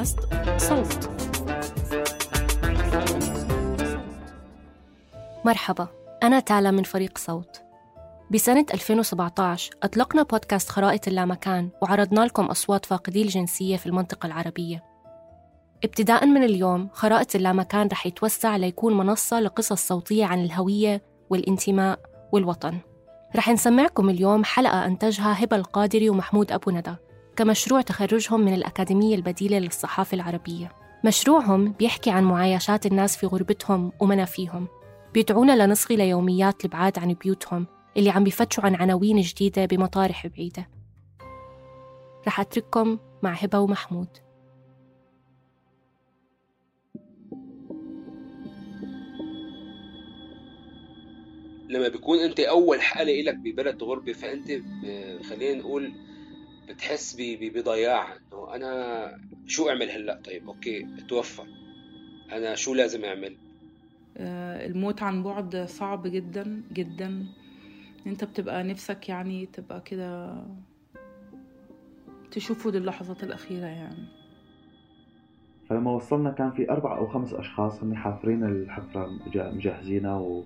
بودكاست صوت. مرحبا أنا تالا من فريق صوت. بسنة 2017 أطلقنا بودكاست خرائط اللامكان وعرضنا لكم أصوات فاقدي الجنسية في المنطقة العربية. ابتداء من اليوم خرائط اللامكان رح يتوسع ليكون منصة لقصص صوتية عن الهوية والانتماء والوطن. رح نسمعكم اليوم حلقة أنتجها هبة القادري ومحمود أبو ندى. كمشروع تخرجهم من الأكاديمية البديلة للصحافة العربية. مشروعهم بيحكي عن معايشات الناس في غربتهم ومنافيهم. بيدعونا لنصغي ليوميات البعاد عن بيوتهم اللي عم بيفتشوا عن عناوين جديدة بمطارح بعيدة. رح أترككم مع هبة ومحمود. لما بيكون أنت أول حالة لك ببلد غربة فأنت ب- خلينا نقول بتحس بضياع. إنه أنا شو أعمل هلأ؟ طيب أوكي اتوفى أنا شو لازم أعمل؟ آه، الموت عن بعد صعب جدا جدا. أنت بتبقى نفسك يعني تبقى كده تشوفه دي اللحظات الأخيرة يعني. فلما وصلنا كان في أربع أو خمس أشخاص هم حافرين الحفرة مج- مجهزينها و...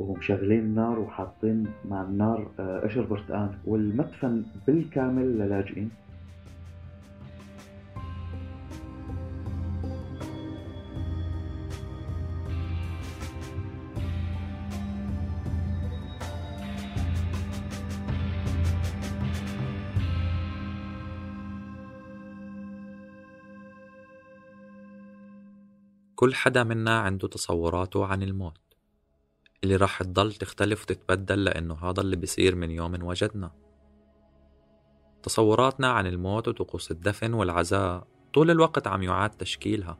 ومشغلين النار وحاطين مع النار آه، قشر برتقان والمدفن بالكامل للاجئين. كل حدا منا عنده تصوراته عن الموت. اللي راح تضل تختلف وتتبدل لأنه هذا اللي بيصير من يوم وجدنا. تصوراتنا عن الموت وطقوس الدفن والعزاء طول الوقت عم يعاد تشكيلها.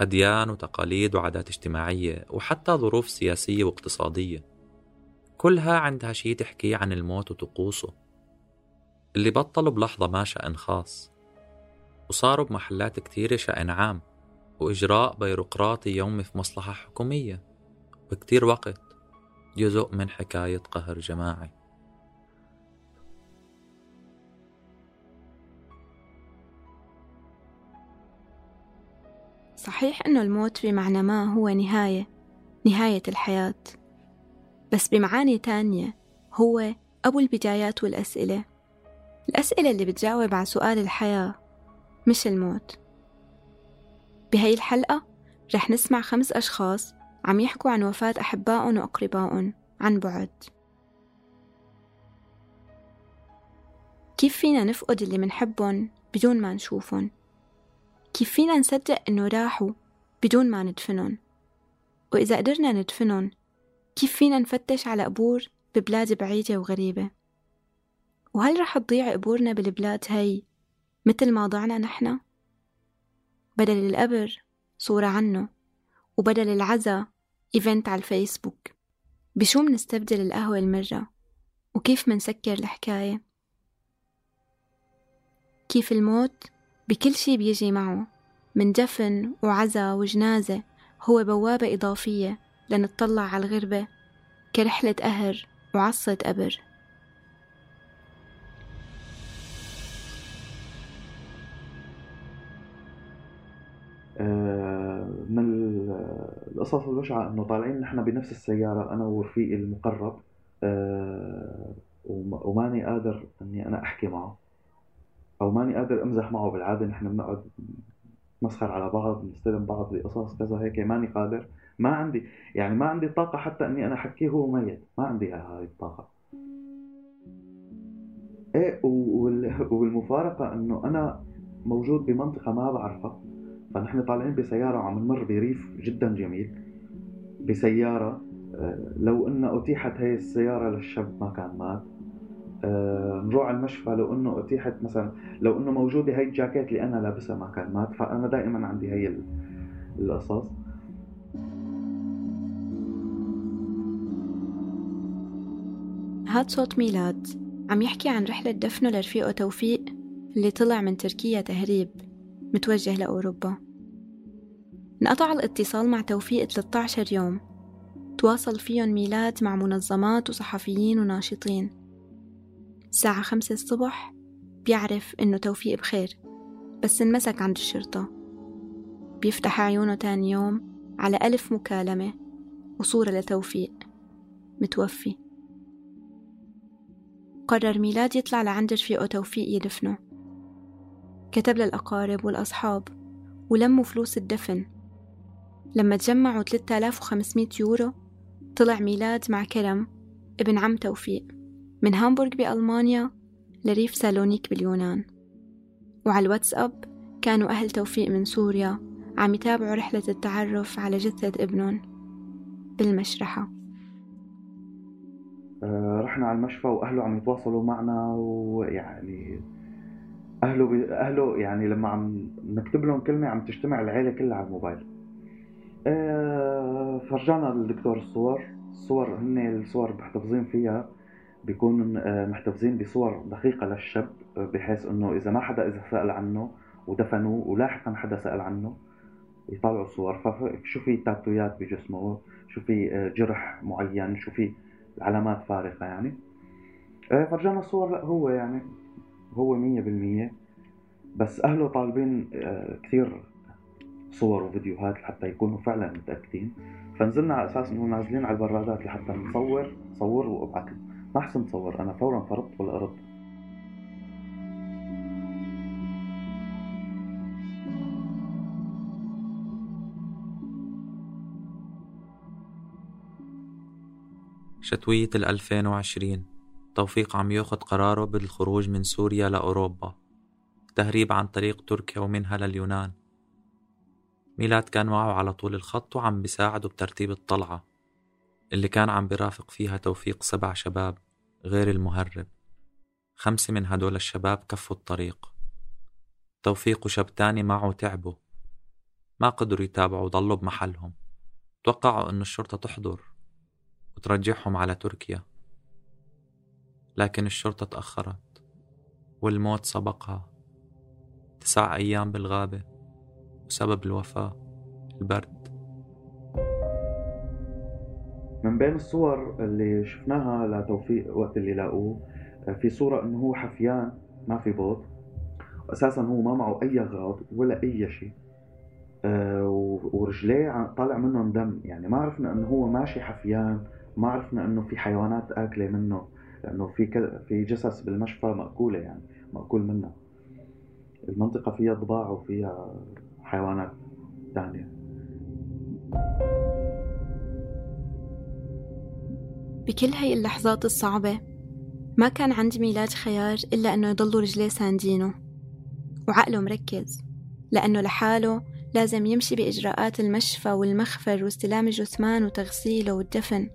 أديان وتقاليد وعادات اجتماعية وحتى ظروف سياسية واقتصادية. كلها عندها شي تحكي عن الموت وطقوسه. اللي بطلوا بلحظة ما شأن خاص. وصاروا بمحلات كتيرة شأن عام. وإجراء بيروقراطي يومي في مصلحة حكومية. بكتير وقت جزء من حكاية قهر جماعي. صحيح إنه الموت بمعنى ما هو نهاية نهاية الحياة. بس بمعاني تانية هو أبو البدايات والأسئلة. الأسئلة اللي بتجاوب على سؤال الحياة مش الموت. بهاي الحلقة رح نسمع خمس أشخاص عم يحكوا عن وفاة أحبائهم وأقربائهم عن بعد. كيف فينا نفقد اللي منحبهم بدون ما نشوفهم؟ كيف فينا نصدق إنه راحوا بدون ما ندفنهم؟ وإذا قدرنا ندفنهم كيف فينا نفتش على قبور ببلاد بعيدة وغريبة؟ وهل رح تضيع قبورنا بالبلاد هاي مثل ما ضعنا نحن؟ بدل القبر صورة عنه. وبدل العزا إيفنت على الفيسبوك. بشو منستبدل القهوة المرة؟ وكيف منسكر الحكاية؟ كيف الموت؟ بكل شي بيجي معه. من دفن وعزا وجنازة هو بوابة إضافية لنطلع على الغربة كرحلة قهر وعصة قبر. من القصص البشعة إنه طالعين نحن بنفس السيارة أنا ورفيقي المقرب وماني قادر إني أنا أحكي معه أو ماني قادر أمزح معه بالعادة نحن بنقعد نسخر على بعض نستلم بعض بقصص كذا هيك ماني قادر ما عندي يعني ما عندي طاقة حتى إني أنا أحكيه هو ميت ما عندي هاي الطاقة. إيه والمفارقة إنه أنا موجود بمنطقة ما بعرفها. فنحن طالعين بسيارة وعم نمر بريف جدا جميل. بسيارة آه، لو ان أتيحت هي السيارة للشاب ما كان مات. آه، نروح على المشفى لو إنه أتيحت مثلا لو إنه موجودة هي الجاكيت اللي أنا لابسها ما كان مات فأنا دائما عندي هي القصص. هاد صوت ميلاد عم يحكي عن رحلة دفنه لرفيقه توفيق اللي طلع من تركيا تهريب. متوجه لأوروبا. انقطع الاتصال مع توفيق 13 يوم. تواصل فيهم ميلاد مع منظمات وصحفيين وناشطين. الساعة خمسة الصبح بيعرف إنه توفيق بخير بس انمسك عند الشرطة. بيفتح عيونه تاني يوم على ألف مكالمة وصورة لتوفيق متوفي. قرر ميلاد يطلع لعند رفيقه توفيق يدفنه. كتب للأقارب والأصحاب ولموا فلوس الدفن. لما تجمعوا 3500 يورو طلع ميلاد مع كرم ابن عم توفيق من هامبورغ بألمانيا لريف سالونيك باليونان. وعلى الواتساب كانوا أهل توفيق من سوريا عم يتابعوا رحلة التعرف على جثة ابنهم بالمشرحة. آه، رحنا على المشفى وأهله عم يتواصلوا معنا ويعني أهله بي... أهله يعني لما عم نكتب لهم كلمة عم تجتمع العيلة كلها على الموبايل. آه، فرجانا الدكتور الصور. الصور هن الصور محتفظين فيها. بيكون آه، محتفظين بصور دقيقة للشاب بحيث إنه إذا ما حدا إذا سأل عنه ودفنوه ولاحقا حدا سأل عنه يطلعوا صور فشو في تاتويات بجسمه؟ شو في جرح معين؟ شو في علامات فارقة يعني؟ آه، فرجانا الصور لا هو يعني هو مية بالمية بس أهله طالبين آه، كثير صور وفيديوهات لحتى يكونوا فعلا متأكدين. فنزلنا على أساس إنه نازلين على البرادات لحتى نصور صور وأبعث. ما أحسن تصور أنا فورا فرطت بالأرض شتوية 2020 توفيق عم ياخد قراره بالخروج من سوريا لأوروبا تهريب عن طريق تركيا ومنها لليونان. ميلاد كان معه على طول الخط وعم بيساعده بترتيب الطلعة اللي كان عم برافق فيها توفيق سبع شباب غير المهرب. خمسة من هدول الشباب كفوا الطريق. توفيق وشاب تاني معه تعبوا. ما قدروا يتابعوا وضلوا بمحلهم. توقعوا أن الشرطة تحضر وترجعهم على تركيا. لكن الشرطة تأخرت والموت سبقها. تسع أيام بالغابة وسبب الوفاة البرد. من بين الصور اللي شفناها لتوفيق وقت اللي لاقوه في صورة إنه هو حفيان ما في بوط واساسا هو ما معه أي أغراض ولا أي شيء. آه، ورجليه طالع منهم دم. يعني ما عرفنا إنه هو ماشي حفيان ما عرفنا إنه في حيوانات آكلة منه. لأنه في في جثث بالمشفى مأكولة يعني مأكول منها. المنطقة فيها ضباع وفيها حيوانات ثانية. بكل هاي اللحظات الصعبة ما كان عند ميلاد خيار إلا أنه يضلوا رجليه ساندينه. وعقله مركز لأنه لحاله لازم يمشي بإجراءات المشفى والمخفر واستلام الجثمان وتغسيله والدفن.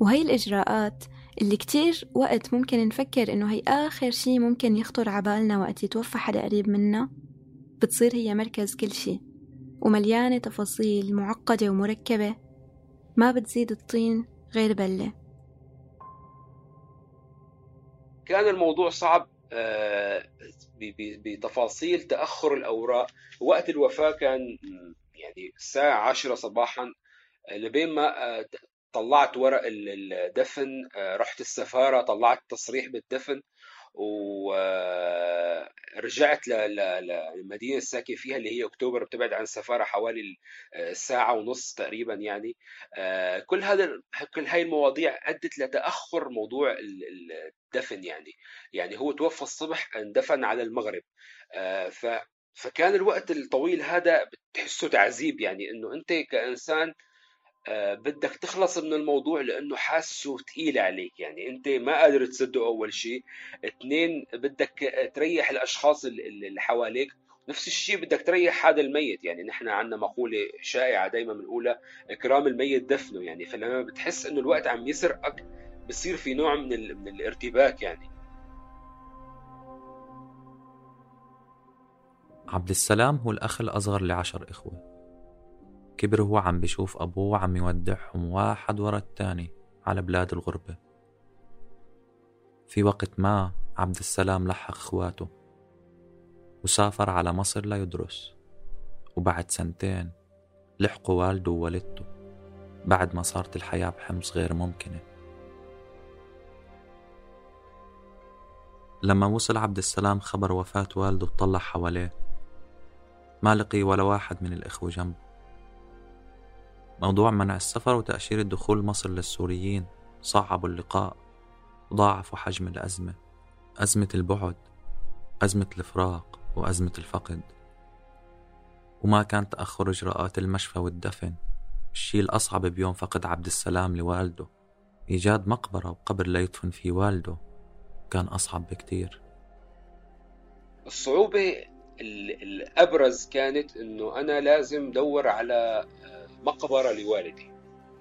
وهي الإجراءات اللي كتير وقت ممكن نفكر إنه هي آخر شي ممكن يخطر عبالنا وقت يتوفى حدا قريب منا بتصير هي مركز كل شي ومليانة تفاصيل معقدة ومركبة ما بتزيد الطين غير بلة. كان الموضوع صعب آه، بتفاصيل تأخر الأوراق. وقت الوفاة كان يعني الساعة عشرة صباحا لبين ما آه، طلعت ورق الدفن آه، رحت السفارة طلعت تصريح بالدفن ورجعت للمدينة الساكن فيها اللي هي أكتوبر بتبعد عن السفارة حوالي ساعة ونص تقريبا يعني. كل هذا كل هاي المواضيع أدت لتأخر موضوع الدفن يعني. يعني هو توفى الصبح اندفن على المغرب. فكان الوقت الطويل هذا بتحسه تعذيب يعني إنه أنت كإنسان آه، بدك تخلص من الموضوع لأنه حاسه ثقيل عليك. يعني أنت ما قادر تصدقه أول شيء. اثنين بدك تريح الأشخاص اللي حواليك. نفس الشيء بدك تريح هذا الميت. يعني نحن عندنا مقولة شائعة دائما بنقولها إكرام الميت دفنه. يعني فلما بتحس إنه الوقت عم يسرقك بصير في نوع من, ال... من الارتباك يعني. عبد السلام هو الأخ الأصغر لعشر إخوة. كبر هو عم بشوف أبوه عم يودعهم واحد ورا التاني على بلاد الغربة. في وقت ما عبد السلام لحق إخواته وسافر على مصر ليدرس وبعد سنتين لحقوا والده ووالدته بعد ما صارت الحياة بحمص غير ممكنة. لما وصل عبد السلام خبر وفاة والده اطلع حواليه ما لقي ولا واحد من الإخوة جنبه. موضوع منع السفر وتأشيرة دخول مصر للسوريين صعبوا اللقاء وضاعفوا حجم الأزمة أزمة البعد أزمة الفراق وأزمة الفقد. وما كان تأخر إجراءات المشفى والدفن. الشيء الأصعب بيوم فقد عبد السلام لوالده. إيجاد مقبرة وقبر ليدفن فيه والده. كان أصعب بكتير. الصعوبة الأبرز كانت إنه أنا لازم دور على مقبرة لوالدي.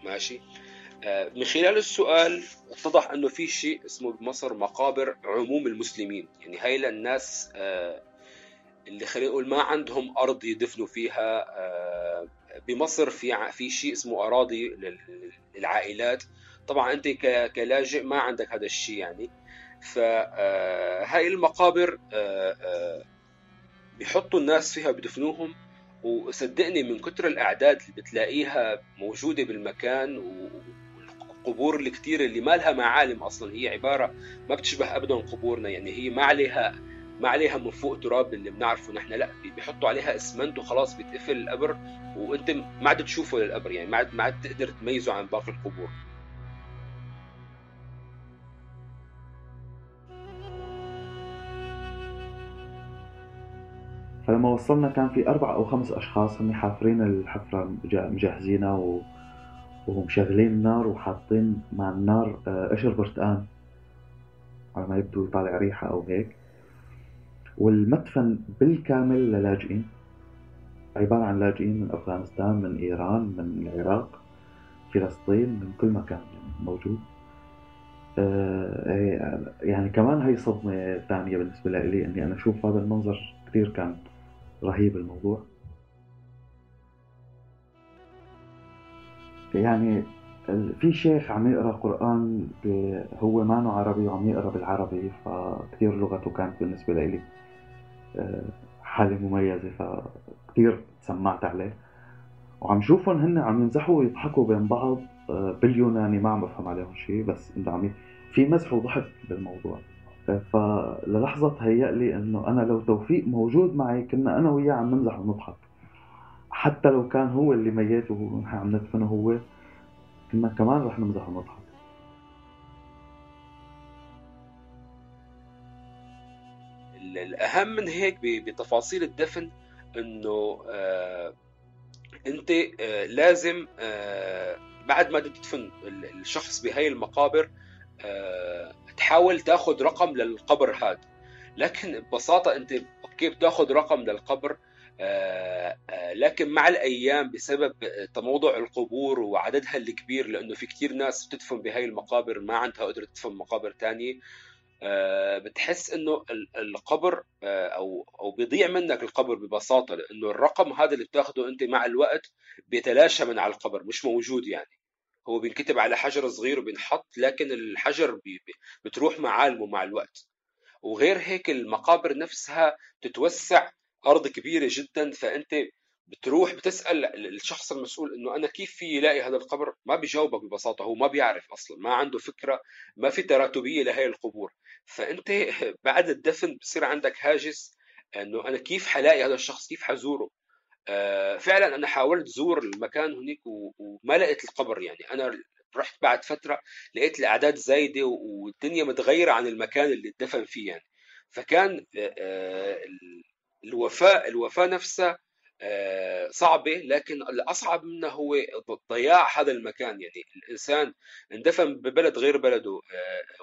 ماشي؟ آه، من خلال السؤال اتضح أنه في شيء اسمه بمصر مقابر عموم المسلمين. يعني هاي للناس آه، اللي خلينا نقول ما عندهم أرض يدفنوا فيها. آه، بمصر في في شيء اسمه أراضي للعائلات. طبعا أنت كلاجئ ما عندك هذا الشيء يعني. فهاي المقابر بيحطوا الناس فيها بدفنوهم وصدقني من كتر الإعداد اللي بتلاقيها موجودة بالمكان والقبور الكتير اللي ما لها معالم أصلا هي عبارة ما بتشبه ابدا قبورنا يعني هي ما عليها ما عليها من فوق تراب اللي بنعرفه نحن لا بيحطوا عليها اسمنت وخلاص بيتقفل القبر وأنت ما عاد تشوفه للقبر يعني ما عاد ما عاد تقدر تميزه عن باقي القبور. فلما وصلنا كان في أربع أو خمس أشخاص هم حافرين الحفرة مجهزينها و... ومشغلين النار وحاطين مع النار آه، قشر برتقان على ما يبدو يطالع ريحة أو هيك. والمدفن بالكامل للاجئين عبارة عن لاجئين من أفغانستان من إيران من العراق فلسطين من كل مكان موجود. آه، يعني كمان هي صدمة ثانية بالنسبة لي إني أنا أشوف هذا المنظر كثير كان رهيب الموضوع. يعني في شيخ عم يقرأ قرآن هو ما عربي وعم يقرأ بالعربي فكتير لغته كانت بالنسبة لي آه، حالة مميزة فكتير سمعت عليه. وعم شوفهم هن عم يمزحوا ويضحكوا بين بعض آه، باليوناني ما عم بفهم عليهم شيء بس إنه عم في مزح وضحك بالموضوع. فللحظة تهيأ لي إنه أنا لو توفيق موجود معي كنا أنا وياه عم نمزح ونضحك. حتى لو كان هو اللي ميت ونحن عم ندفنه هو كنا كمان رح نمزح ونضحك. الأهم من هيك بتفاصيل الدفن إنه آه أنت آه لازم آه بعد ما تدفن الشخص بهاي المقابر تحاول تاخذ رقم للقبر هذا. لكن ببساطة أنت okay بتاخذ رقم للقبر؟ آه، آه، لكن مع الأيام بسبب تموضع القبور وعددها الكبير لأنه في كثير ناس بتدفن بهاي المقابر ما عندها قدرة تدفن مقابر آه، بتحس إنه القبر أو أو بيضيع منك القبر ببساطة لأنه الرقم هذا اللي بتاخده أنت مع الوقت بيتلاشى من على القبر مش موجود يعني. هو بينكتب على حجر صغير وبينحط لكن الحجر بي بتروح معالمه مع الوقت. وغير هيك المقابر نفسها تتوسع أرض كبيرة جدا فأنت بتروح بتسأل الشخص المسؤول إنه أنا كيف في يلاقي هذا القبر؟ ما بيجاوبك ببساطة هو ما بيعرف أصلا ما عنده فكرة ما في تراتبية لهي القبور. فأنت بعد الدفن بصير عندك هاجس إنه أنا كيف حلاقي هذا الشخص؟ كيف حزوره؟ فعلا أنا حاولت زور المكان هناك وما لقيت القبر يعني. أنا رحت بعد فترة لقيت الأعداد زايدة والدنيا متغيرة عن المكان اللي اتدفن فيه يعني. فكان آه، آه، الوفاة الوفاة نفسها صعبة لكن الأصعب منها هو ضياع هذا المكان يعني. الإنسان اندفن ببلد غير بلده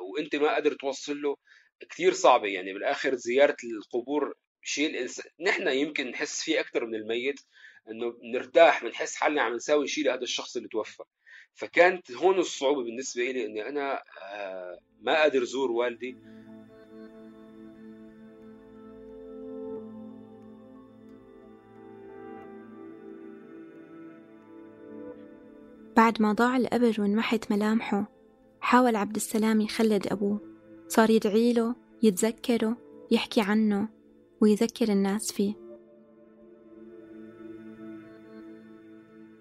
وأنت ما قادر توصل له كثير صعبة يعني. بالآخر زيارة القبور شيء نحن يمكن نحس فيه أكثر من الميت إنه بنرتاح بنحس حالنا عم نساوي شيء لهذا الشخص اللي توفى. فكانت هون الصعوبة بالنسبة لي إني أنا آه، ما قادر زور والدي. بعد ما ضاع القبر وانمحت ملامحه حاول عبد السلام يخلد أبوه. صار يدعي له يتذكره يحكي عنه. ويذكر الناس فيه.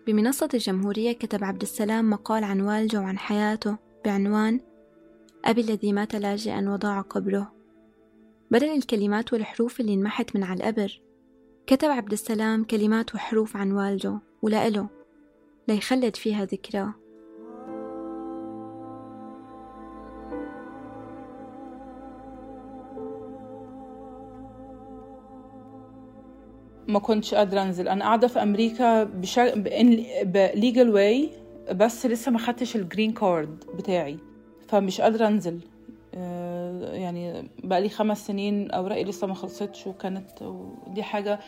بمنصة الجمهورية كتب عبد السلام مقال عن والده وعن حياته بعنوان أبي الذي مات لاجئا وضاع قبره بدل الكلمات والحروف اللي انمحت من على القبر كتب عبد السلام كلمات وحروف عن والده ولأله ليخلد فيها ذكراه. ما كنتش قادرة أنزل. أنا قاعدة في أمريكا بشا... ب legal way بس لسه ما خدتش ال green card بتاعي. فمش قادرة أنزل. آه، يعني بقى لي خمس سنين أوراقي لسه ما خلصتش وكانت دي حاجة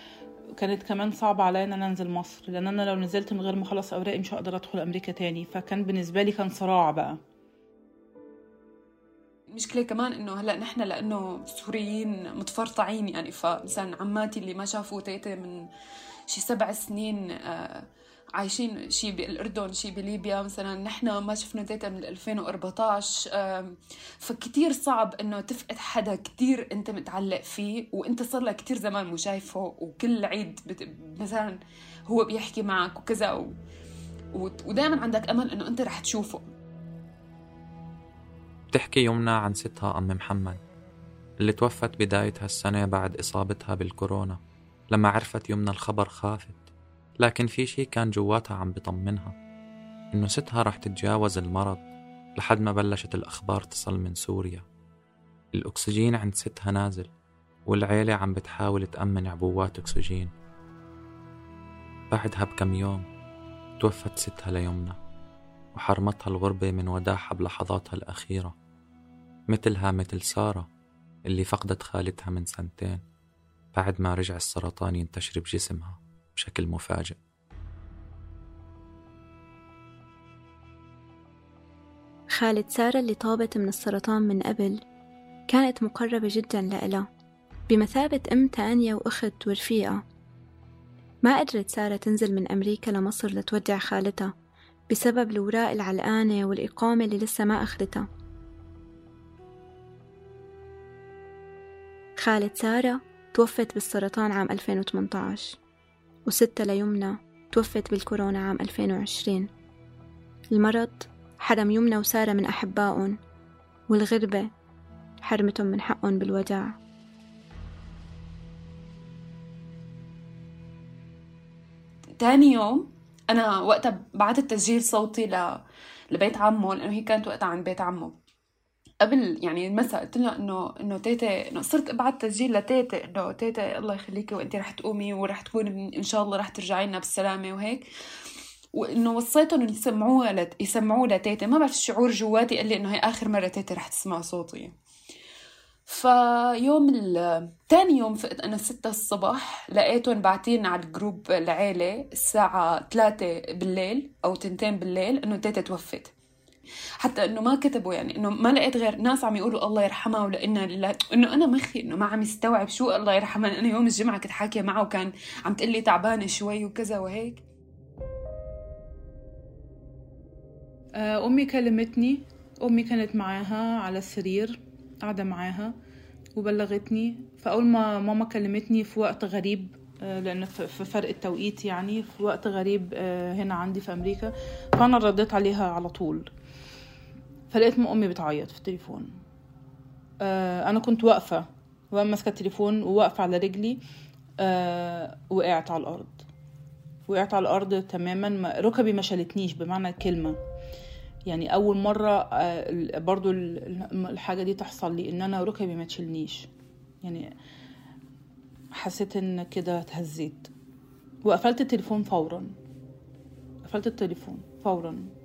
كانت كمان صعبة عليا إن أنا أنزل مصر. لأن أنا لو نزلت من غير ما أخلص أوراقي مش هقدر أدخل أمريكا تاني. فكان بالنسبة لي كان صراع بقى. المشكلة كمان إنه هلأ نحن لأنه سوريين متفرطعين يعني فمثلا عماتي اللي ما شافوا تيتا من شي سبع سنين آه عايشين شي بالأردن شي بليبيا مثلا نحن ما شفنا تيتا من 2014 آه فكتير صعب إنه تفقد حدا كتير أنت متعلق فيه وأنت صار لك كتير زمان مو شايفه وكل عيد بت... مثلا هو بيحكي معك وكذا و... ودائما عندك أمل إنه أنت رح تشوفه. بتحكي يمنى عن ستها أم محمد اللي توفت بداية هالسنة بعد إصابتها بالكورونا لما عرفت يمنى الخبر خافت لكن في شي كان جواتها عم بطمنها إنه ستها رح تتجاوز المرض لحد ما بلشت الأخبار تصل من سوريا. الأكسجين عند ستها نازل والعيلة عم بتحاول تأمن عبوات أكسجين. بعدها بكم يوم توفت ستها ليمنى وحرمتها الغربة من وداعها بلحظاتها الأخيرة. مثلها مثل سارة اللي فقدت خالتها من سنتين بعد ما رجع السرطان ينتشر بجسمها بشكل مفاجئ. خالة سارة اللي طابت من السرطان من قبل كانت مقربة جدا لإلها بمثابة أم تانية وأخت ورفيقة. ما قدرت سارة تنزل من أمريكا لمصر لتودع خالتها بسبب الوراق العلقانة والإقامة اللي لسه ما أخذتها. خالة سارة توفت بالسرطان عام 2018 وستة ليمنى توفت بالكورونا عام 2020 المرض حرم يمنى وسارة من أحبائهم والغربة حرمتهم من حقهم بالوداع. تاني يوم أنا وقتها بعثت تسجيل صوتي ل... لبيت عمه لأنه هي كانت وقتها عند بيت عمه. قبل يعني المساء قلت لها إنه إنه تيتا إنه صرت ابعت تسجيل لتيتا إنه تيتا الله يخليكي وانت رح تقومي ورح تكون إن شاء الله رح ترجعي لنا بالسلامة وهيك. وإنه وصيتهم إنه يسمعوها لت... يسمعوه لتيتا ما بعرف الشعور جواتي قال لي إنه هي آخر مرة تيتا رح تسمع صوتي. فيوم تاني يوم فقت أنا ستة الصبح لقيتهم باعتين على الجروب العيلة الساعة ثلاثة بالليل أو تنتين بالليل إنه تيتا توفت. حتى إنه ما كتبوا يعني إنه ما لقيت غير ناس عم يقولوا الله يرحمها ولإنا لله إنه أنا مخي إنه ما عم يستوعب شو الله يرحمها أنا يوم الجمعة كنت حاكية معه وكان عم تقول لي تعبانة شوي وكذا وهيك. آه، أمي كلمتني أمي كانت معاها على السرير قاعدة معاها وبلغتني. فأول ما ماما كلمتني في وقت غريب آه، لأن في فرق التوقيت يعني في وقت غريب آه، هنا عندي في أمريكا فأنا رديت عليها على طول. فلقيت أمي بتعيط في التليفون. آه، أنا كنت واقفة وأنا ماسكة التليفون وواقفة على رجلي وقعت على الأرض. وقعت على الأرض تماما ركبي ما شالتنيش بمعنى الكلمة. يعني أول مرة برضو الحاجة دي تحصل لي إن أنا ركبي ما تشيلنيش. يعني حسيت إن كده اتهزيت. وقفلت التليفون فورا. قفلت التليفون فورا.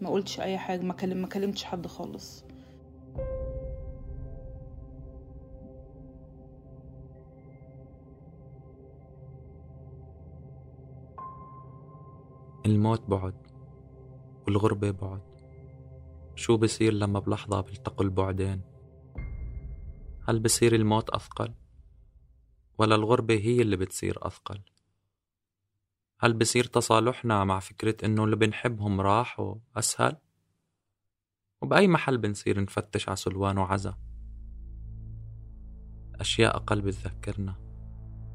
ما قلتش أي حاجة ما كلم ما كلمتش حد خالص. الموت بعد والغربة بعد. شو بصير لما بلحظة بيلتقوا البعدين؟ هل بصير الموت أثقل؟ ولا الغربة هي اللي بتصير أثقل؟ هل بصير تصالحنا مع فكرة إنه اللي بنحبهم راحوا أسهل؟ وبأي محل بنصير نفتش على سلوان وعزا؟ أشياء أقل بتذكرنا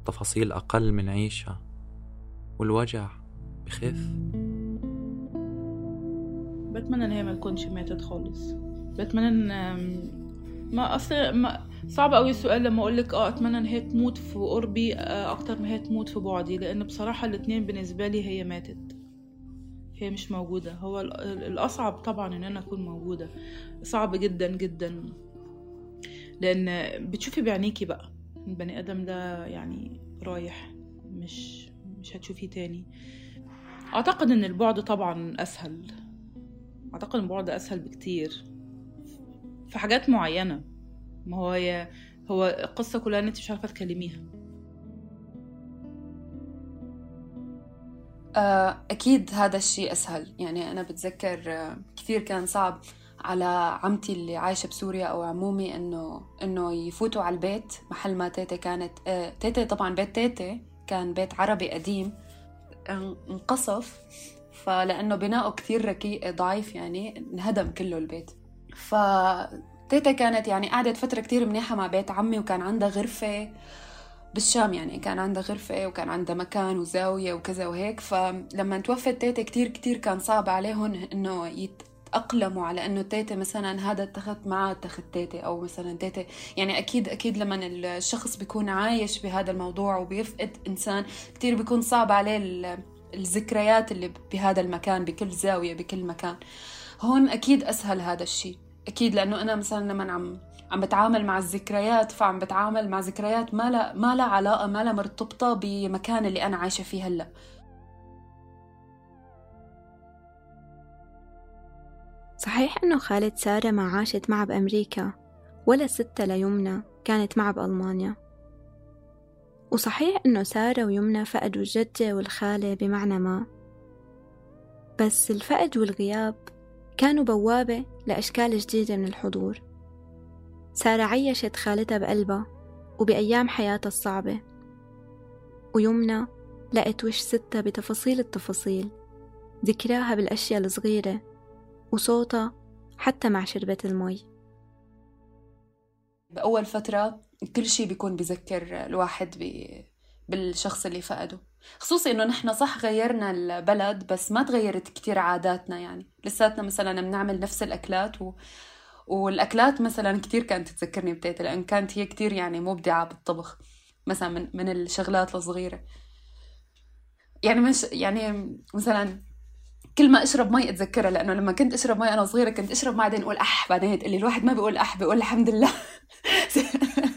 تفاصيل أقل منعيشها والوجع بخف بتمنى إن هي ما تكونش ماتت خالص. بتمنى إن ما أصل ما صعب قوي السؤال لما أقول لك آه أتمنى إن هي تموت في قربي آه أكتر ما هي تموت في بعدي لأن بصراحة الاتنين بالنسبة لي هي ماتت. هي مش موجودة. هو الأصعب طبعا إن أنا أكون موجودة. صعب جدا جدا. لأن بتشوفي بعينيكي بقى. البني آدم ده يعني رايح مش مش هتشوفيه تاني. أعتقد إن البعد طبعا أسهل. أعتقد إن البعد أسهل بكتير. في حاجات معينة. ما هو هي هو القصة كلها إن أنت مش عارفة تكلميها. آه، أكيد هذا الشيء أسهل. يعني أنا بتذكر آه، كثير كان صعب على عمتي اللي عايشة بسوريا أو عمومي إنه إنه يفوتوا على البيت. محل ما تيتا كانت آه، تيتا طبعا بيت تيتا كان بيت عربي قديم. انقصف. فلأنه بناؤه كثير ركي ضعيف يعني انهدم كله البيت. فتيتا كانت يعني قعدت فترة كتير منيحة مع بيت عمي وكان عندها غرفة بالشام يعني كان عندها غرفة وكان عندها مكان وزاوية وكذا وهيك. فلما توفت تيتا كتير كتير كان صعب عليهم إنه يتأقلموا على إنه تيتا مثلا هذا اتخذ معه اتخذ تيتا أو مثلا تيتا يعني أكيد أكيد لما الشخص بيكون عايش بهذا الموضوع وبيفقد إنسان كتير بيكون صعب عليه الذكريات اللي بهذا المكان بكل زاوية بكل مكان. هون أكيد أسهل هذا الشيء. أكيد لأنه أنا مثلا لما عم عم بتعامل مع الذكريات فعم بتعامل مع ذكريات ما لا ما لها علاقة ما لها مرتبطة بمكان اللي أنا عايشة فيه هلأ. صحيح إنه خالة سارة ما عاشت معها بأمريكا ولا ستة ليمنى كانت معها بألمانيا. وصحيح إنه سارة ويمنى فقدوا الجدة والخالة بمعنى ما. بس الفقد والغياب كانوا بوابة لأشكال جديدة من الحضور. سارة عيشت خالتها بقلبها وبأيام حياتها الصعبة. ويمنى لقت وش ستها بتفاصيل التفاصيل ذكراها بالأشياء الصغيرة وصوتها حتى مع شربة المي. بأول فترة كل شي بيكون بذكر الواحد بالشخص اللي فقده. خصوصي إنه نحن صح غيرنا البلد بس ما تغيرت كتير عاداتنا يعني. لساتنا مثلا بنعمل نفس الأكلات و... والأكلات مثلا كتير كانت تذكرني بتيتا لأن كانت هي كتير يعني مبدعة بالطبخ مثلا من من الشغلات الصغيرة. يعني مش يعني مثلا كل ما أشرب مي أتذكرها لأنه لما كنت أشرب مي أنا صغيرة كنت أشرب بعدين أقول أح بعدين تقول لي الواحد ما بيقول أح بيقول الحمد لله.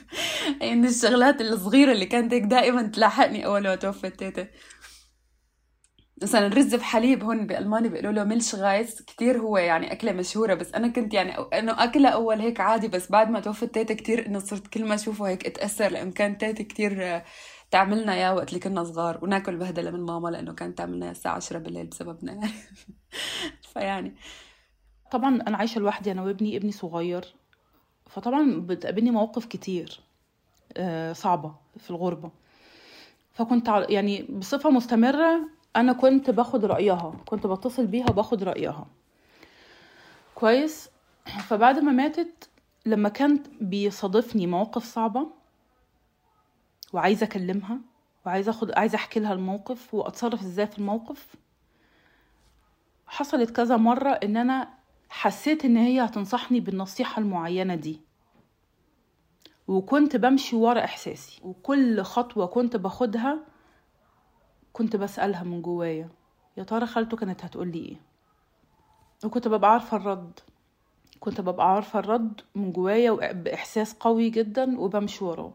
يعني الشغلات الصغيرة اللي كانت هيك دائما تلاحقني أول ما توفت تيتا مثلا رز بحليب هون بألمانيا بيقولوا له Milchreis. كتير هو يعني أكلة مشهورة بس أنا كنت يعني إنه أكلها أول هيك عادي بس بعد ما توفت تيتا كتير إنه صرت كل ما أشوفه هيك أتأثر. لأنه كانت تيتا كتير تعملنا اياه وقت اللي كنا صغار. وناكل بهدلة من ماما لأنه كانت تعملنا الساعة 10 بالليل بسببنا. يعني فيعني. طبعا أنا عايشة لوحدي أنا وابني ابني صغير. فطبعا بتقابلني مواقف كتير. آه، صعبة في الغربة. فكنت يعني بصفة مستمرة أنا كنت باخد رأيها كنت بتصل بيها وباخد رأيها. كويس. فبعد ما ماتت لما كانت بيصادفني مواقف صعبة وعايزة أكلمها وعايزة اخد عايزة أحكي لها الموقف وأتصرف إزاي في الموقف حصلت كذا مرة إن أنا حسيت إن هي هتنصحني بالنصيحة المعينة دي. وكنت بمشي ورا إحساسي. وكل خطوة كنت باخدها كنت بسألها من جوايا يا ترى خالته كانت هتقولي إيه؟ وكنت ببقى عارفة الرد. كنت ببقى عارفة الرد من جوايا بإحساس قوي جدا وبمشي وراه.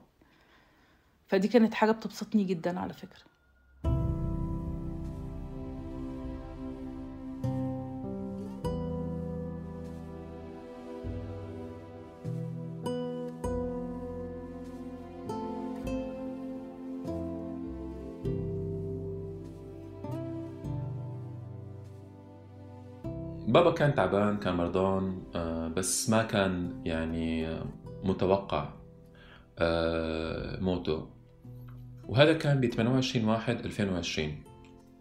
فدي كانت حاجة بتبسطني جدا على فكرة. بابا كان تعبان كان مرضان آه، بس ما كان يعني متوقع آه، موته. وهذا كان ب 28 واحد 2020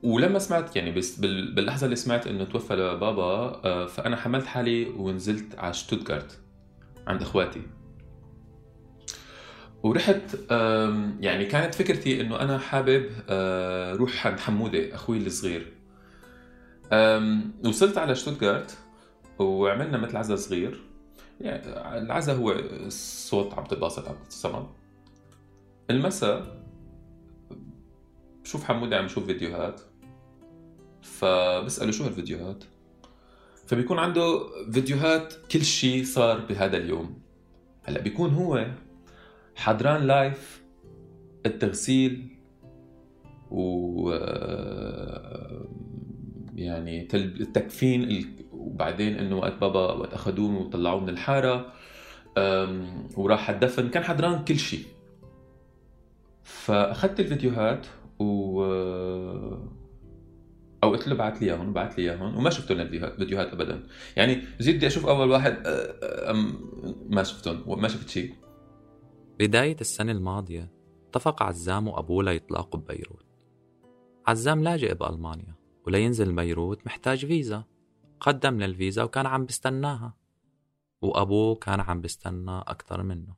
ولما سمعت يعني باللحظة اللي سمعت إنه توفى بابا آه، فأنا حملت حالي ونزلت على شتوتغارت عند إخواتي. ورحت يعني كانت فكرتي إنه أنا حابب روح عند حمودة أخوي الصغير. وصلت على شتوتغارت وعملنا مثل عزا صغير. يعني العزا هو الصوت عم تتباسط عم تتصمد المساء بشوف حمودي عم يشوف فيديوهات فبسأله شو هالفيديوهات؟ فبيكون عنده فيديوهات كل شيء صار بهذا اليوم. هلا بيكون هو حضران لايف التغسيل و يعني التكفين وبعدين إنه وقت بابا وقت اخذوه وطلعوه من الحارة وراح الدفن كان حضران كل شيء. فأخذت الفيديوهات و أو قلت له بعث لي إياهم بعث لي إياهم وما شفتهم الفيديوهات ابدا. يعني جيت بدي أشوف أول واحد ما شفتهم وما شفت شيء. بداية السنة الماضية اتفق عزام وأبوه ليطلقوا ببيروت. عزام لاجئ بألمانيا. ولينزل بيروت محتاج فيزا. قدم للفيزا وكان عم بستناها. وأبوه كان عم بستنى أكثر منه.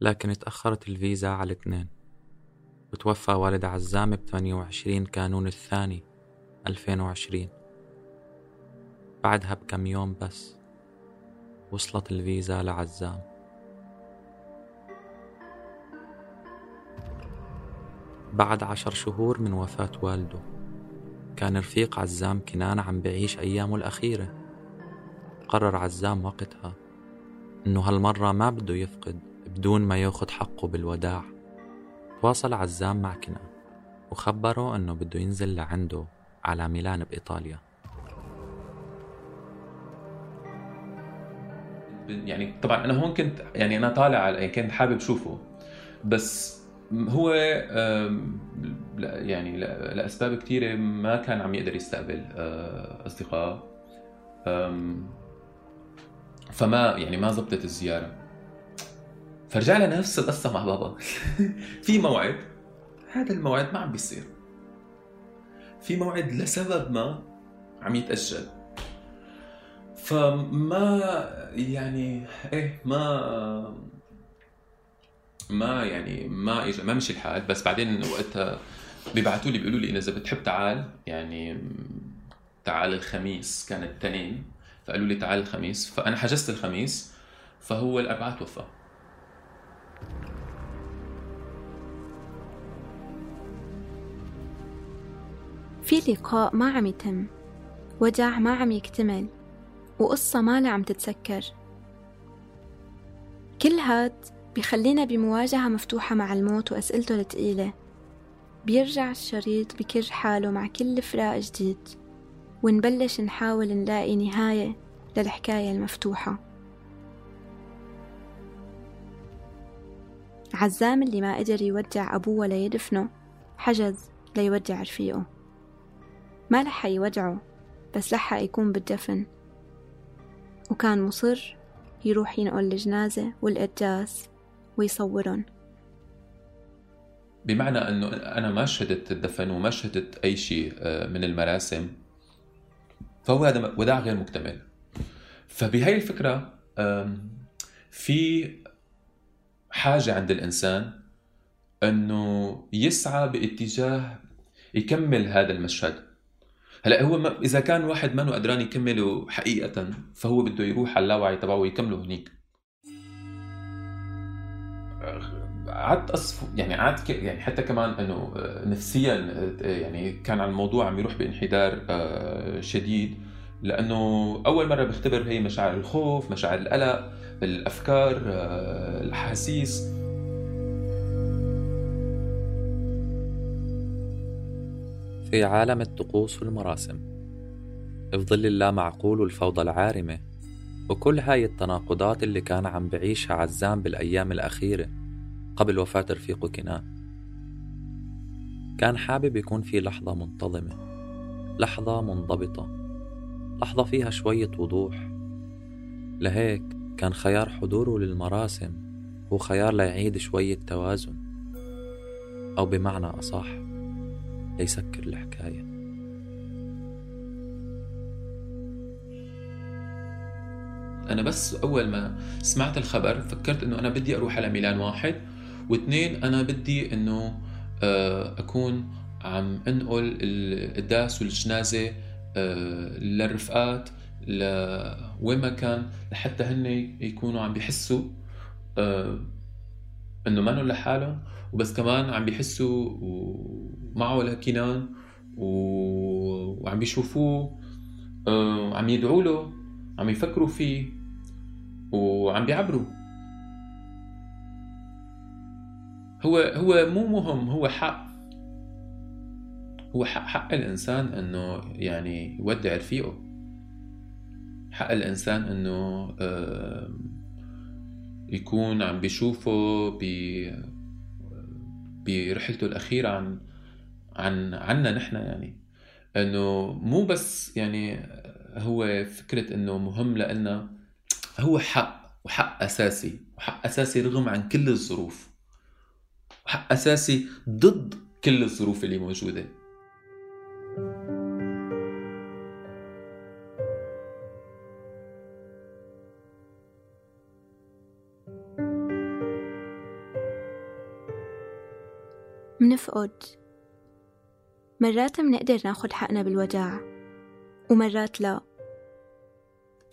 لكن اتأخرت الفيزا على الاثنين وتوفى والد عزام ب 28 كانون الثاني 2020 بعدها بكم يوم بس وصلت الفيزا لعزام. بعد عشر شهور من وفاة والده. كان رفيق عزام كنان عم بعيش أيامه الأخيرة. قرر عزام وقتها إنه هالمرة ما بده يفقد بدون ما ياخد حقه بالوداع. تواصل عزام مع كنان وخبره إنه بده ينزل لعنده على ميلان بإيطاليا. يعني طبعا أنا هون كنت يعني أنا طالع يعني كنت حابب شوفه. بس هو يعني لأسباب كثيره ما كان عم يقدر يستقبل آه، أصدقاء. فما يعني ما زبطت الزيارة. فرجعنا نفس القصة مع بابا. في موعد هذا الموعد ما عم بيصير. في موعد لسبب ما عم يتأجل. فما يعني إيه ما ما يعني ما اجى ما مشي الحال. بس بعدين وقتها بيبعثوا لي بيقولوا لي إذا بتحب تعال يعني تعال الخميس كان التنين. فقالوا لي تعال الخميس. فأنا حجزت الخميس فهو الأربعاء توفى. في لقاء ما عم يتم. وجع ما عم يكتمل. وقصة ما عم تتسكر. كل هاد بيخلينا بمواجهة مفتوحة مع الموت وأسئلته الثقيلة بيرجع الشريط بكر حاله مع كل فراق جديد. ونبلش نحاول نلاقي نهاية للحكاية المفتوحة. عزام اللي ما قدر يودع أبوه ولا يدفنه حجز ليودع رفيقه. ما لحق يودعه بس لحق يكون بالدفن. وكان مصر يروح ينقل الجنازة والقداس. ويصورهم بمعنى إنه أنا ما شهدت الدفن وما شهدت أي شيء آه، من المراسم فهو هذا وداع غير مكتمل. فبهي الفكرة في حاجة عند الإنسان إنه يسعى باتجاه يكمل هذا المشهد. هلأ هو ما إذا كان واحد ما قدران يكمله حقيقة فهو بده يروح على اللاوعي تبعه ويكمله هنيك. قعدت اصف يعني قعدت يعني حتى كمان إنه نفسيا يعني كان على الموضوع عم يروح بانحدار آه، شديد لأنه أول مرة بختبر هي مشاعر الخوف مشاعر القلق الأفكار آه، الأحاسيس. في عالم الطقوس والمراسم في ظل اللامعقول والفوضى العارمة وكل هاي التناقضات اللي كان عم بعيشها عزام بالأيام الأخيرة قبل وفاة رفيقه كنان. كان حابب يكون في لحظة منتظمة لحظة منضبطة لحظة فيها شوية وضوح. لهيك كان خيار حضوره للمراسم هو خيار ليعيد شوية توازن. أو بمعنى أصح ليسكر الحكاية. أنا بس أول ما سمعت الخبر فكرت إنه أنا بدي أروح على ميلان واحد واثنين أنا بدي إنه آه، أكون عم أنقل الداس والجنازة آه، للرفقات لوين ما كان لحتى هن يكونوا عم بيحسوا آه، إنه ما لحالهم وبس كمان عم بيحسوا معه لكنان وعم بيشوفوه وعم يدعوا له عم يفكروا فيه. وعم بيعبروا. هو هو مو مهم هو حق. هو حق حق الإنسان إنه يعني يودع رفيقه. حق الإنسان إنه يكون عم بيشوفه ب برحلته الأخيرة عن عن عنا نحن يعني. إنه مو بس يعني هو فكرة إنه مهم لنا هو حق وحق أساسي وحق أساسي رغم عن كل الظروف. وحق أساسي ضد كل الظروف اللي موجودة. منفقد. مرات منقدر ناخد حقنا بالوداع ومرات لا.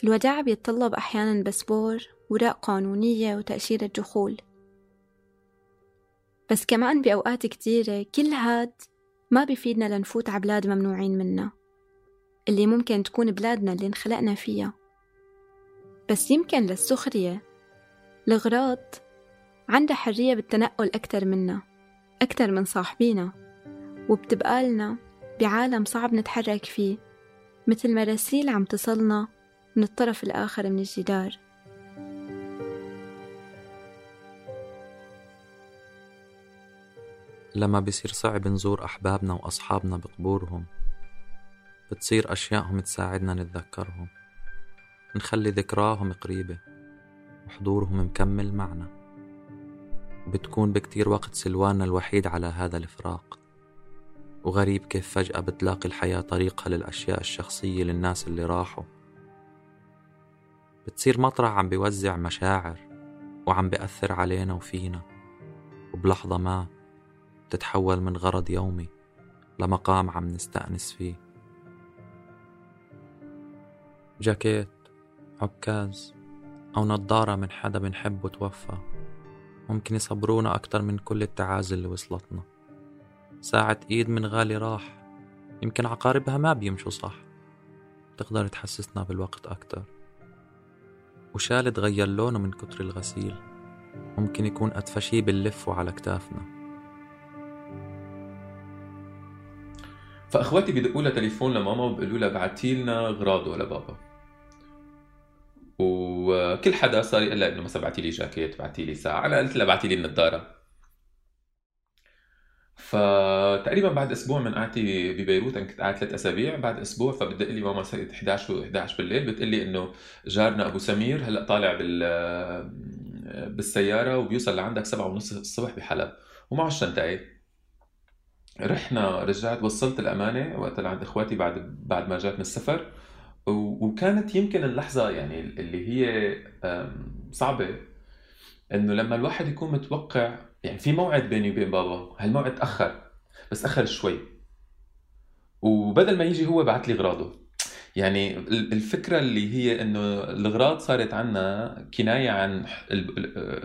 الوداع بيتطلب أحيانا باسبور وراء قانونية وتأشيرة دخول بس كمان بأوقات كتيرة كل هاد ما بيفيدنا لنفوت على بلاد ممنوعين منا اللي ممكن تكون بلادنا اللي انخلقنا فيها. بس يمكن للسخرية الغراض عندها حرية بالتنقل أكتر منا أكتر من صاحبينا وبتبقى لنا بعالم صعب نتحرك فيه مثل مراسيل عم تصلنا من الطرف الآخر من الجدار. لما بصير صعب نزور أحبابنا وأصحابنا بقبورهم بتصير أشيائهم تساعدنا نتذكرهم نخلي ذكراهم قريبة وحضورهم مكمل معنا. بتكون بكتير وقت سلواننا الوحيد على هذا الفراق. وغريب كيف فجأة بتلاقي الحياة طريقها للأشياء الشخصية للناس اللي راحوا. بتصير مطرح عم بيوزع مشاعر وعم بيأثر علينا وفينا وبلحظة ما بتتحول من غرض يومي لمقام عم نستأنس فيه. جاكيت عكاز أو نظارة من حدا بنحبه توفى ممكن يصبرونا أكتر من كل التعازي اللي وصلتنا. ساعة إيد من غالي راح يمكن عقاربها ما بيمشوا صح. تقدر تحسسنا بالوقت أكتر. وشال تغير لونه من كتر الغسيل. ممكن يكون أدفى شي بنلفه على كتافنا. فأخواتي بدقوا لها تليفون لماما وبيقولوا لها بعتي لنا غراضه لبابا. وكل حدا صار يقول لها انه مثلا بعتي لي جاكيت بعتي لي ساعة أنا قلت لها بعتي لي النظاره فتقريبا بعد أسبوع من قعدتي ببيروت أنا كنت قاعد ثلاث أسابيع. بعد أسبوع فبدق لي ماما صارت 11 و 11 بالليل. بتقول لي إنه جارنا أبو سمير هلأ طالع بال بالسيارة وبيوصل لعندك 7 ونص الصبح بحلب ومعه الشنطايه رحنا رجعت وصلت الأمانة وقت عند إخواتي بعد بعد ما جات من السفر وكانت يمكن اللحظة يعني اللي هي صعبة. إنه لما الواحد يكون متوقع يعني في موعد بيني وبين بابا هالموعد تاخر بس أخر شوي. وبدل ما يجي هو بعت لي أغراضه. يعني الفكرة اللي هي إنه الأغراض صارت عنا كناية عن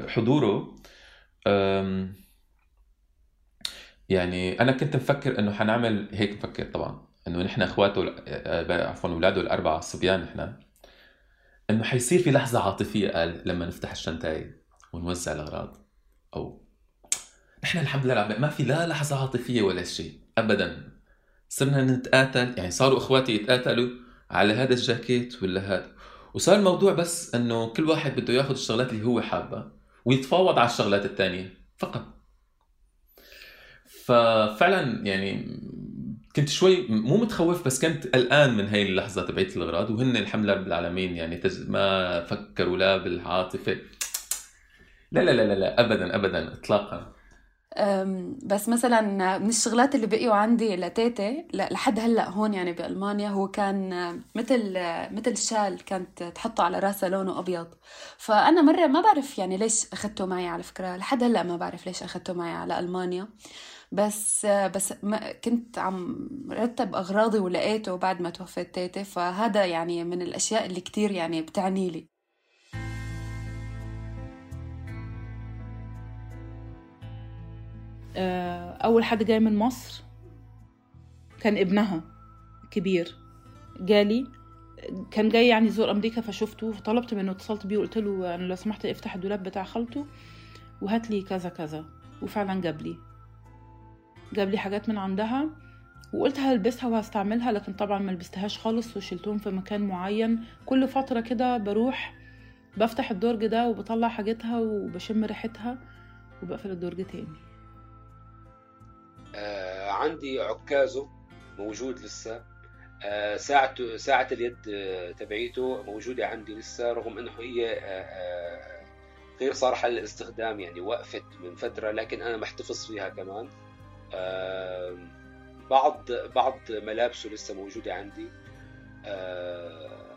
حضوره. يعني أنا كنت مفكر إنه حنعمل هيك مفكر طبعا إنه نحن إخواته عفوا أولاده الأربعة الصبيان نحن إنه حيصير في لحظة عاطفية قال لما نفتح الشنتاي ونوزع الأغراض أو نحن الحمد لله ما في لا لحظة عاطفية ولا شيء ابدا. صرنا نتقاتل يعني صاروا إخواتي يتقاتلوا على هذا الجاكيت ولا هذا. وصار الموضوع بس إنه كل واحد بده ياخذ الشغلات اللي هو حابها ويتفاوض على الشغلات الثانية فقط. ففعلا يعني كنت شوي مو متخوف بس كنت قلقان من هاي اللحظة تبعت الاغراض وهن الحمد لله رب العالمين يعني. ما فكروا لا بالعاطفة. لا لا لا لا ابدا ابدا اطلاقا. بس مثلا من الشغلات اللي بقيوا عندي لتيتي لحد هلأ هون يعني بألمانيا هو كان مثل مثل شال كانت تحطه على راسها لونه أبيض. فأنا مرة ما بعرف يعني ليش اخذته معي على فكرة لحد هلأ ما بعرف ليش اخذته معي على ألمانيا. بس بس ما كنت عم رتب أغراضي ولقيته بعد ما توفيت تيتي فهذا يعني من الأشياء اللي كتير يعني بتعني لي. أول حد جاي من مصر كان ابنها كبير. جالي كان جاي يعني يزور أمريكا فشفته فطلبت منه اتصلت بيه وقلت له أنا لو سمحت افتح الدولاب بتاع خالته وهات لي كذا كذا. وفعلا جاب لي. جاب لي حاجات من عندها وقلت هلبسها وهستعملها لكن طبعا ما لبستهاش خالص وشلتهم في مكان معين. كل فترة كده بروح بفتح الدرج ده وبطلع حاجتها وبشم ريحتها وبقفل الدرج تاني. آه عندي عكازه موجود لسه. آه ساعته ساعة اليد آه تبعيته موجودة عندي لسه رغم إنه هي آه, آه، غير صالحة للاستخدام يعني وقفت من فترة لكن أنا محتفظ فيها كمان. آه بعض بعض ملابسه لسه موجودة عندي. آه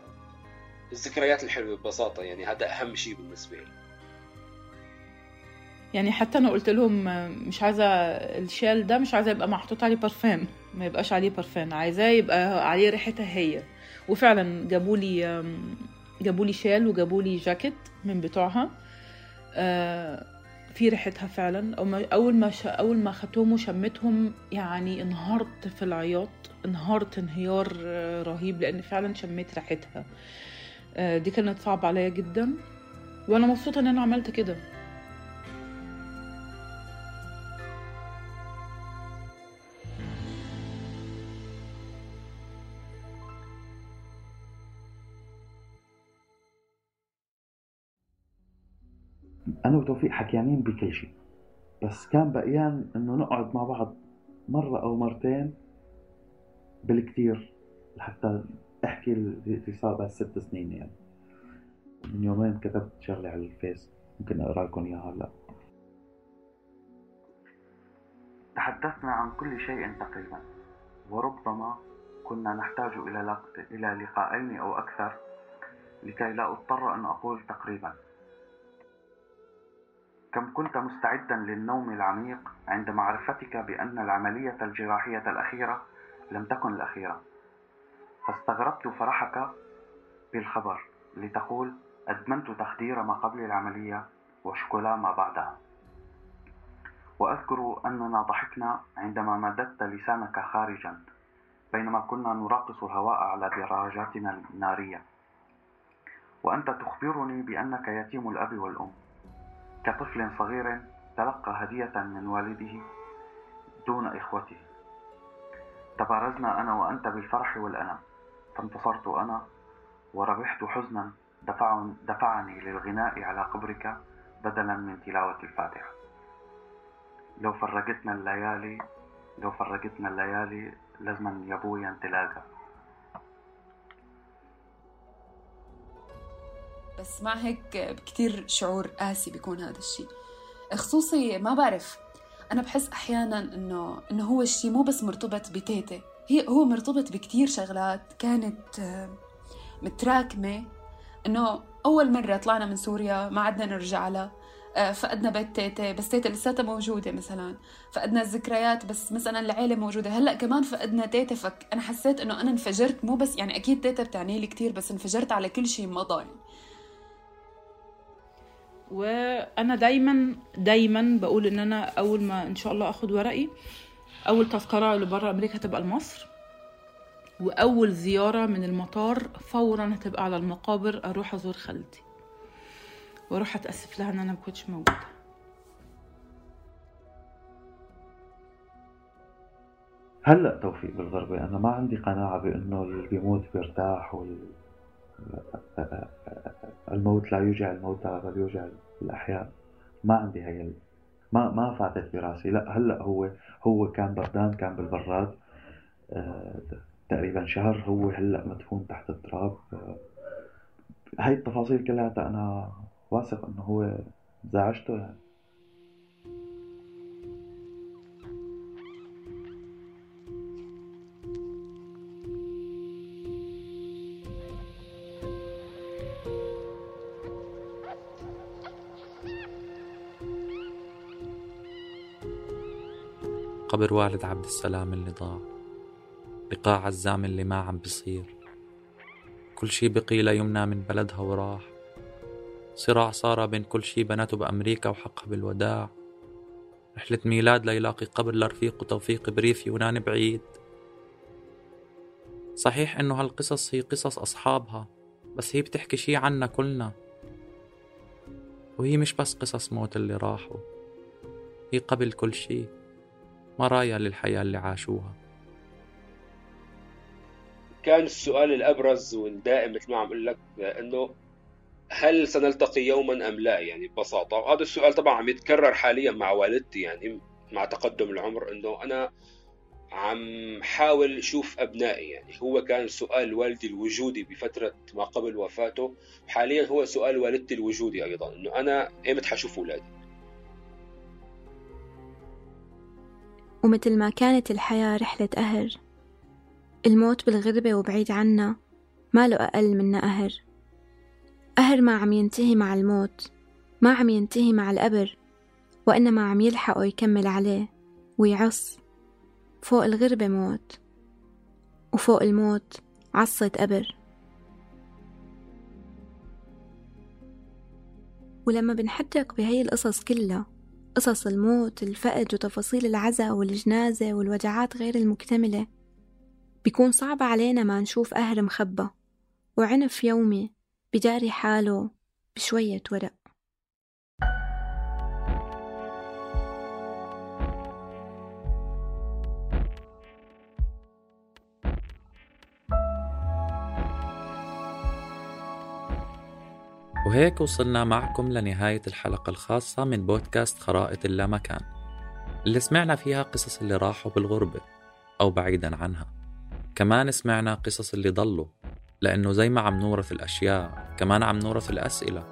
الذكريات الحلوة ببساطة يعني هذا أهم شيء بالنسبة لي. يعني حتى أنا قلت لهم مش عايزة الشال ده مش عايزة يبقى محطوط عليه برفان ما يبقاش عليه برفان عايزاه يبقى عليه ريحتها هي. وفعلا جابوا لي جابوا لي شال وجابوا لي جاكيت من بتوعها. آه، في ريحتها فعلا. أول ما أول ما اخدتهم وشمتهم يعني انهارت في العياط. انهارت انهيار رهيب لأن فعلا شميت ريحتها. آه، دي كانت صعبة عليا جدا. وأنا مبسوطة إن أنا عملت كده. أنا وتوفيق حكيانين بكل شيء بس كان بقيان إنه نقعد مع بعض مرة أو مرتين بالكتير لحتى أحكي اللي صار بعد ست سنين يعني. من يومين كتبت شغلة على الفيس ممكن أقرأ لكم إياها هلا. تحدثنا عن كل شيء تقريبا وربما كنا نحتاج إلى إلى لقاءين أو أكثر لكي لا أضطر أن أقول تقريبا. كم كنت مستعدا للنوم العميق عند معرفتك بأن العملية الجراحية الأخيرة لم تكن الأخيرة. فاستغربت فرحك بالخبر لتقول أدمنت تخدير ما قبل العملية وشكولا ما بعدها. وأذكر أننا ضحكنا عندما مددت لسانك خارجا بينما كنا نراقص الهواء على دراجاتنا النارية. وأنت تخبرني بأنك يتيم الأب والأم. كطفل صغير تلقى هدية من والده دون إخوته. تبارزنا أنا وأنت بالفرح والألم فانتصرت أنا وربحت حزنا. دفعني للغناء على قبرك بدلا من تلاوة الفاتحة. لو فرقتنا الليالي لو فرقتنا الليالي لازما يا أبويا نتلاقى بس مع هيك كتير شعور قاسي بيكون هذا الشيء خصوصي ما بعرف أنا بحس أحيانا إنه إنه هو الشيء مو بس مرتبط بتيتي هي هو مرتبط بكتير شغلات كانت آه، متراكمة. إنه أول مرة طلعنا من سوريا ما عدنا نرجع لها آه، فقدنا بيت تيتا بس تيتا لساتها موجودة مثلا. فقدنا الذكريات بس مثلا العيلة موجودة. هلأ كمان فقدنا تيتا فأنا حسيت إنه أنا انفجرت مو بس يعني أكيد تيتا بتعني لي كثير بس انفجرت على كل شيء مضى يعني. وأنا دايما دايما بقول إن أنا أول ما إن شاء الله آخد ورقي أول تذكرة لبره أمريكا تبقى لمصر وأول زيارة من المطار فورا هتبقى على المقابر أروح أزور خالتي. وأروح أتأسف لها إن أنا مكنتش موجودة. هلا توفيق بالغربة أنا ما عندي قناعة بأنه اللي بيموت بيرتاح وال الموت لا يوجع الموتى بل يوجع الأحياء. ما عندي هي ما ما فاتت براسي لا هلأ هو هو كان بردان كان بالبراد آه، تقريبا شهر. هو هلأ مدفون تحت التراب. آه، هاي التفاصيل كلها أنا واثق إنه هو زعجته. يعني قبر والد عبد السلام اللي ضاع. لقاع عزام اللي ما عم بصير كل شي بقي ليمنى من بلدها وراح. صراع صار بين كل شي بنته بأمريكا وحقها بالوداع. رحلة ميلاد ليلاقي قبر لرفيقه توفيق بريف يونان بعيد. صحيح إنه هالقصص هي قصص أصحابها بس هي بتحكي شي عنا كلنا. وهي مش بس قصص موت اللي راحوا هي قبل كل شي. مرايا للحياة اللي عاشوها. كان السؤال الأبرز والدائم مثل ما عم أقول لك أنه هل سنلتقي يوما أم لا؟ يعني ببساطة وهذا السؤال طبعا عم يتكرر حاليا مع والدتي يعني مع تقدم العمر أنه أنا عم حاول أشوف أبنائي يعني هو كان سؤال والدي الوجودي بفترة ما قبل وفاته حاليا هو سؤال والدتي الوجودي أيضا إنه أنا إيمتى حشوف أولادي؟ ومثل ما كانت الحياة رحلة قهر الموت بالغربة وبعيد عنا ما له أقل منا قهر قهر ما عم ينتهي مع الموت ما عم ينتهي مع القبر وإنما عم يلحقه يكمل عليه ويعص. فوق الغربة موت وفوق الموت عصة قبر. ولما بنحدق بهي القصص كلها قصص الموت الفقد وتفاصيل العزاء والجنازة والوجعات غير المكتملة. بيكون صعب علينا ما نشوف قهر مخبى وعنف يومي بداري حاله بشوية ورق. وهيك وصلنا معكم لنهاية الحلقة الخاصة من بودكاست خرائط اللامكان. اللي سمعنا فيها قصص اللي راحوا بالغربة أو بعيدا عنها. كمان سمعنا قصص اللي ضلوا لأنه زي ما عم نورث الأشياء كمان عم نورث الأسئلة.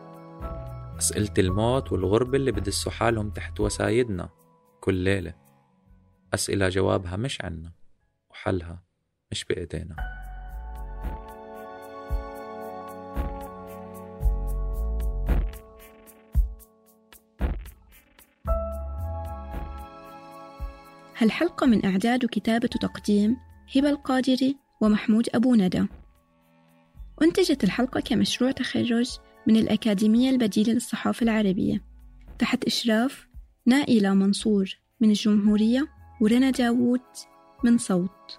أسئلة الموت والغربة اللي بدسوا حالهم تحت وسايدنا كل ليلة. أسئلة جوابها مش عنا وحلها مش بإيدينا. هالحلقة من إعداد وكتابة وتقديم هبة القادري ومحمود أبو ندى. أنتجت الحلقة كمشروع تخرج من الأكاديمية البديلة للصحافة العربية. تحت إشراف نائلة منصور من الجمهورية ورنا داوود من صوت.